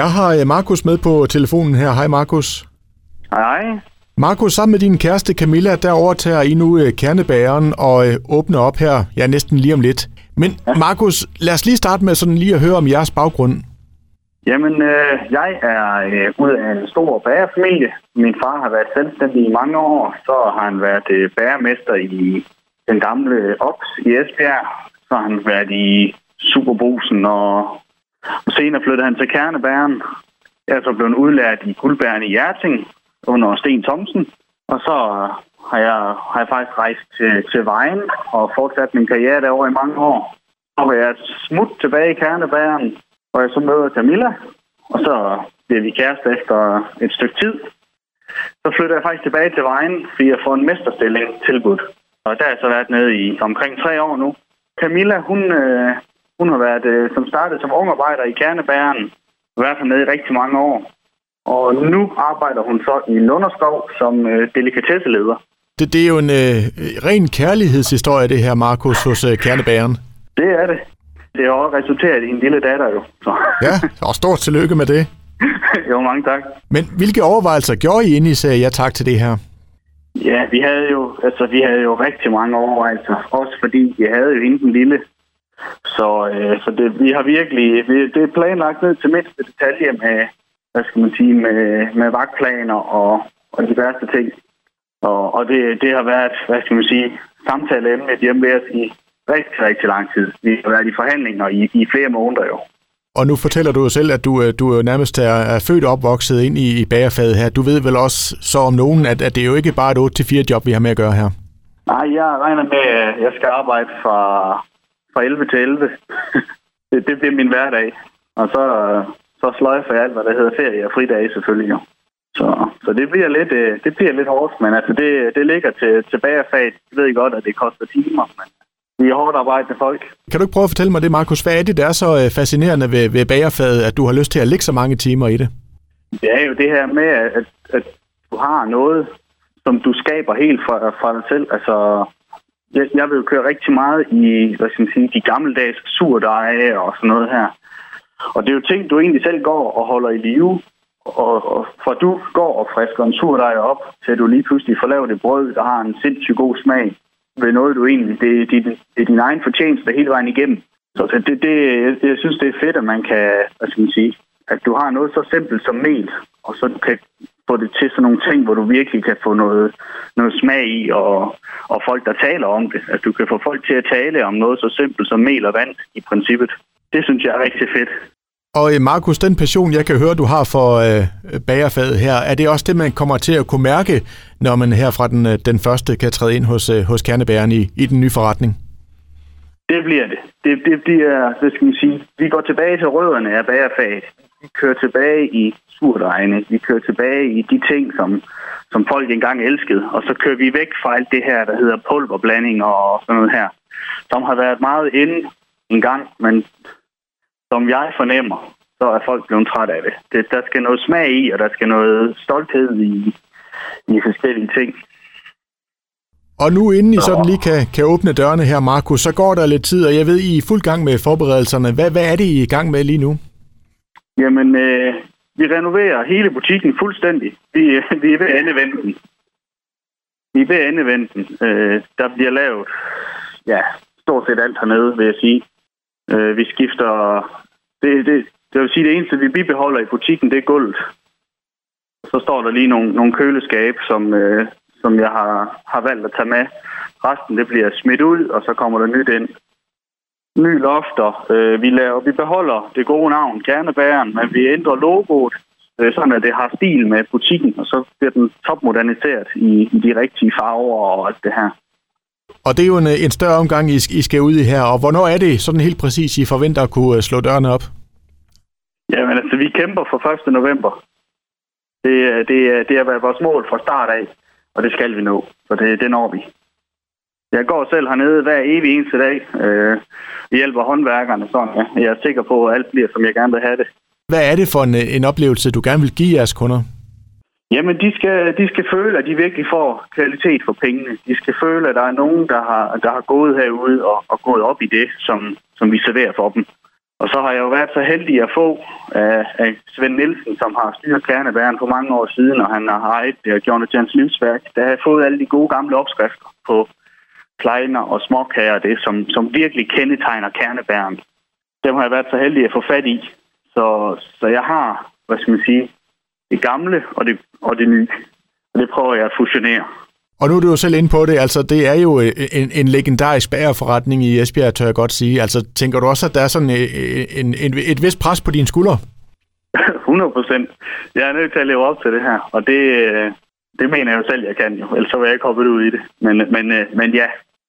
Jeg har øh, Markus med på telefonen her. Hej Markus. Hej. Markus, sammen med din kæreste Camilla, der overtager I nu øh, kernebæren og øh, åbner op her, ja næsten lige om lidt. Men Markus, lad os lige starte med sådan lige at høre om jeres baggrund. Jamen, øh, jeg er øh, ud af en stor bagerfamilie. Min far har været selvstændig i mange år. Så har han været øh, bagermester i den gamle OPS i Esbjerg. Så har han været i Superbrusen, og, og senere flyttede han til Kernebæren. Jeg er så blevet udlært i guldbæren i Hjerting under Sten Thomsen. Og så øh, har jeg, har jeg faktisk rejst til, til Vejen og fortsat min karriere derovre i mange år. Så var jeg smut tilbage i Kernebæren, hvor jeg så møder Camilla. Og så øh, bliver vi kærester efter et stykke tid. Så flytter jeg faktisk tilbage til Vejen, fordi jeg får en mesterstilling tilbudt. Og der har jeg så været nede i omkring tre år nu. Camilla, hun, øh, hun har været, øh, som startet som ungarbejder i Kernebæren, været hernede i rigtig mange år. Og nu arbejder hun så i Lunderskov som øh, delikatesseleder. Det, det er jo en øh, ren kærlighedshistorie, det her, Markus, hos øh, kernebæren. Det er det. Det har også resulteret i en lille datter jo. Så. Ja, og stort tillykke med det. jo, mange tak. Men hvilke overvejelser gjorde I, inden I sagde ja tak til det her? Ja, vi havde jo, altså, vi havde jo rigtig mange overvejelser. Også fordi vi havde jo hende den lille. Så, øh, så det, vi har virkelig, vi, det er planlagt ned til mindste detalje med, hvad skal man sige, med, med vagtplaner og, og diverse ting. Og, og det, det har været, hvad skal man sige, samtaleemnet hjemme ved os i rigtig, rigtig lang tid. Vi har været i forhandlinger i, i flere måneder jo. Og nu fortæller du jo selv, at du, øh, du nærmest er, er født og opvokset ind i, i bagerfaget her. Du ved vel også så om nogen, at, at det er jo ikke bare et 8-4 job, vi har med at gøre her. Nej, jeg regner med, at jeg skal arbejde fra, fra 11 til 11. det, det bliver min hverdag. Og så, så sløjfer jeg alt, hvad der hedder ferie og fridage selvfølgelig jo. Så, så det bliver lidt, øh, det bliver lidt hårdt, men altså det, det ligger til, til bagerfaget. Jeg ved godt, at det koster timer, men vi er hårdt arbejdende folk. Kan du ikke prøve at fortælle mig det, Markus? Hvad er det, der er så øh, fascinerende ved, ved bagerfaget, at du har lyst til at lægge så mange timer i det? Det er jo det her med, at, at du har noget, som du skaber helt fra, fra dig selv. Altså, jeg, jeg vil jo køre rigtig meget i, hvad skal man sige, de gammeldags surdeje og sådan noget her. Og det er jo ting, du egentlig selv går og holder i live. Og, og fra du går og frisker en surdej op, til du lige pludselig får lavet et brød, der har en sindssygt god smag ved noget, du egentlig... Det, det, det er din egen fortjeneste hele vejen igennem. Så det, det, jeg, jeg synes, det er fedt, at man kan... Hvad skal man sige? At du har noget så simpelt som mel, og så kan få det til sådan nogle ting, hvor du virkelig kan få noget, noget smag i, og, og folk, der taler om det. At du kan få folk til at tale om noget så simpelt som mel og vand i princippet. Det synes jeg er rigtig fedt. Og øh, Markus, den passion, jeg kan høre, du har for øh, bagerfaget her, er det også det, man kommer til at kunne mærke, når man her fra den, øh, den første kan træde ind hos, øh, hos kernebæren i, i den nye forretning? Det bliver det. Det, det bliver, hvad skal man sige, vi går tilbage til rødderne af bagerfaget. Vi kører tilbage i surdejene. Vi kører tilbage i de ting, som, som folk engang elskede. Og så kører vi væk fra alt det her, der hedder pulverblanding og sådan noget her, som har været meget inde en gang, men som jeg fornemmer, så er folk blevet træt af det. det. Der skal noget smag i, og der skal noget stolthed i, i forskellige ting. Og nu inden I sådan lige kan, kan åbne dørene her, Markus, så går der lidt tid, og jeg ved, I er i fuld gang med forberedelserne. Hvad, hvad er det, I er i gang med lige nu? Jamen, øh, vi renoverer hele butikken fuldstændig. Vi, vi er ved endevenden. Vi er ved endevenden. Øh, der bliver lavet, ja, stort set alt hernede, vil jeg sige. Øh, vi skifter... Det, det, det vil sige, det eneste, vi bibeholder i butikken, det er gulvet. Så står der lige nogle, nogle køleskab, som, øh, som jeg har, har valgt at tage med. Resten det bliver smidt ud, og så kommer der nyt ind. Ny lofter. Øh, vi, laver, vi beholder det gode navn, Kernebæren, men vi ændrer logoet, øh, sådan at det har stil med butikken, og så bliver den topmoderniseret i, i de rigtige farver og alt det her. Og det er jo en, en større omgang, I, I skal ud i her. Og hvornår er det sådan helt præcis, I forventer at kunne øh, slå dørene op? Jamen altså, vi kæmper for 1. november. Det, det, det har været vores mål fra start af, og det skal vi nå. Så det, det når vi. Jeg går selv hernede hver evig eneste dag. Øh, hjælper håndværkerne sådan. Ja. Jeg er sikker på, at alt bliver, som jeg gerne vil have det. Hvad er det for en, en oplevelse, du gerne vil give jeres kunder? Jamen, de skal, de skal føle, at de virkelig får kvalitet for pengene. De skal føle, at der er nogen, der har, der har gået herude og, og gået op i det, som, som vi serverer for dem. Og så har jeg jo været så heldig at få af, af Svend Nielsen, som har styret kernebæren for mange år siden, og han har ejet det og gjort det livsværk. Der har jeg fået alle de gode gamle opskrifter på kleiner og småkager, det som, som virkelig kendetegner kernebæren. Dem har jeg været så heldig at få fat i. Så, så jeg har, hvad skal man sige, det gamle og det, og det nye. Og det prøver jeg at fusionere. Og nu er du jo selv inde på det, altså det er jo en, en legendarisk bagerforretning i Esbjerg, tør jeg godt sige. Altså tænker du også, at der er sådan en, en, et vist pres på dine skuldre? 100 procent. Jeg er nødt til at leve op til det her, og det, det mener jeg jo selv, jeg kan jo. Ellers så vil jeg ikke hoppe ud i det. Men, men, men ja,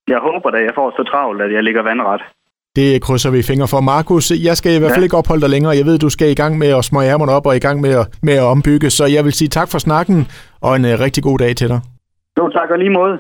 jeg håber da, jeg får så travlt, at jeg ligger vandret. Det krydser vi fingre for. Markus, jeg skal i hvert fald ja. ikke opholde dig længere. Jeg ved, du skal i gang med at smøge ærmerne op og i gang med at, med at ombygge. Så jeg vil sige tak for snakken, og en uh, rigtig god dag til dig. Jo, tak og lige måde.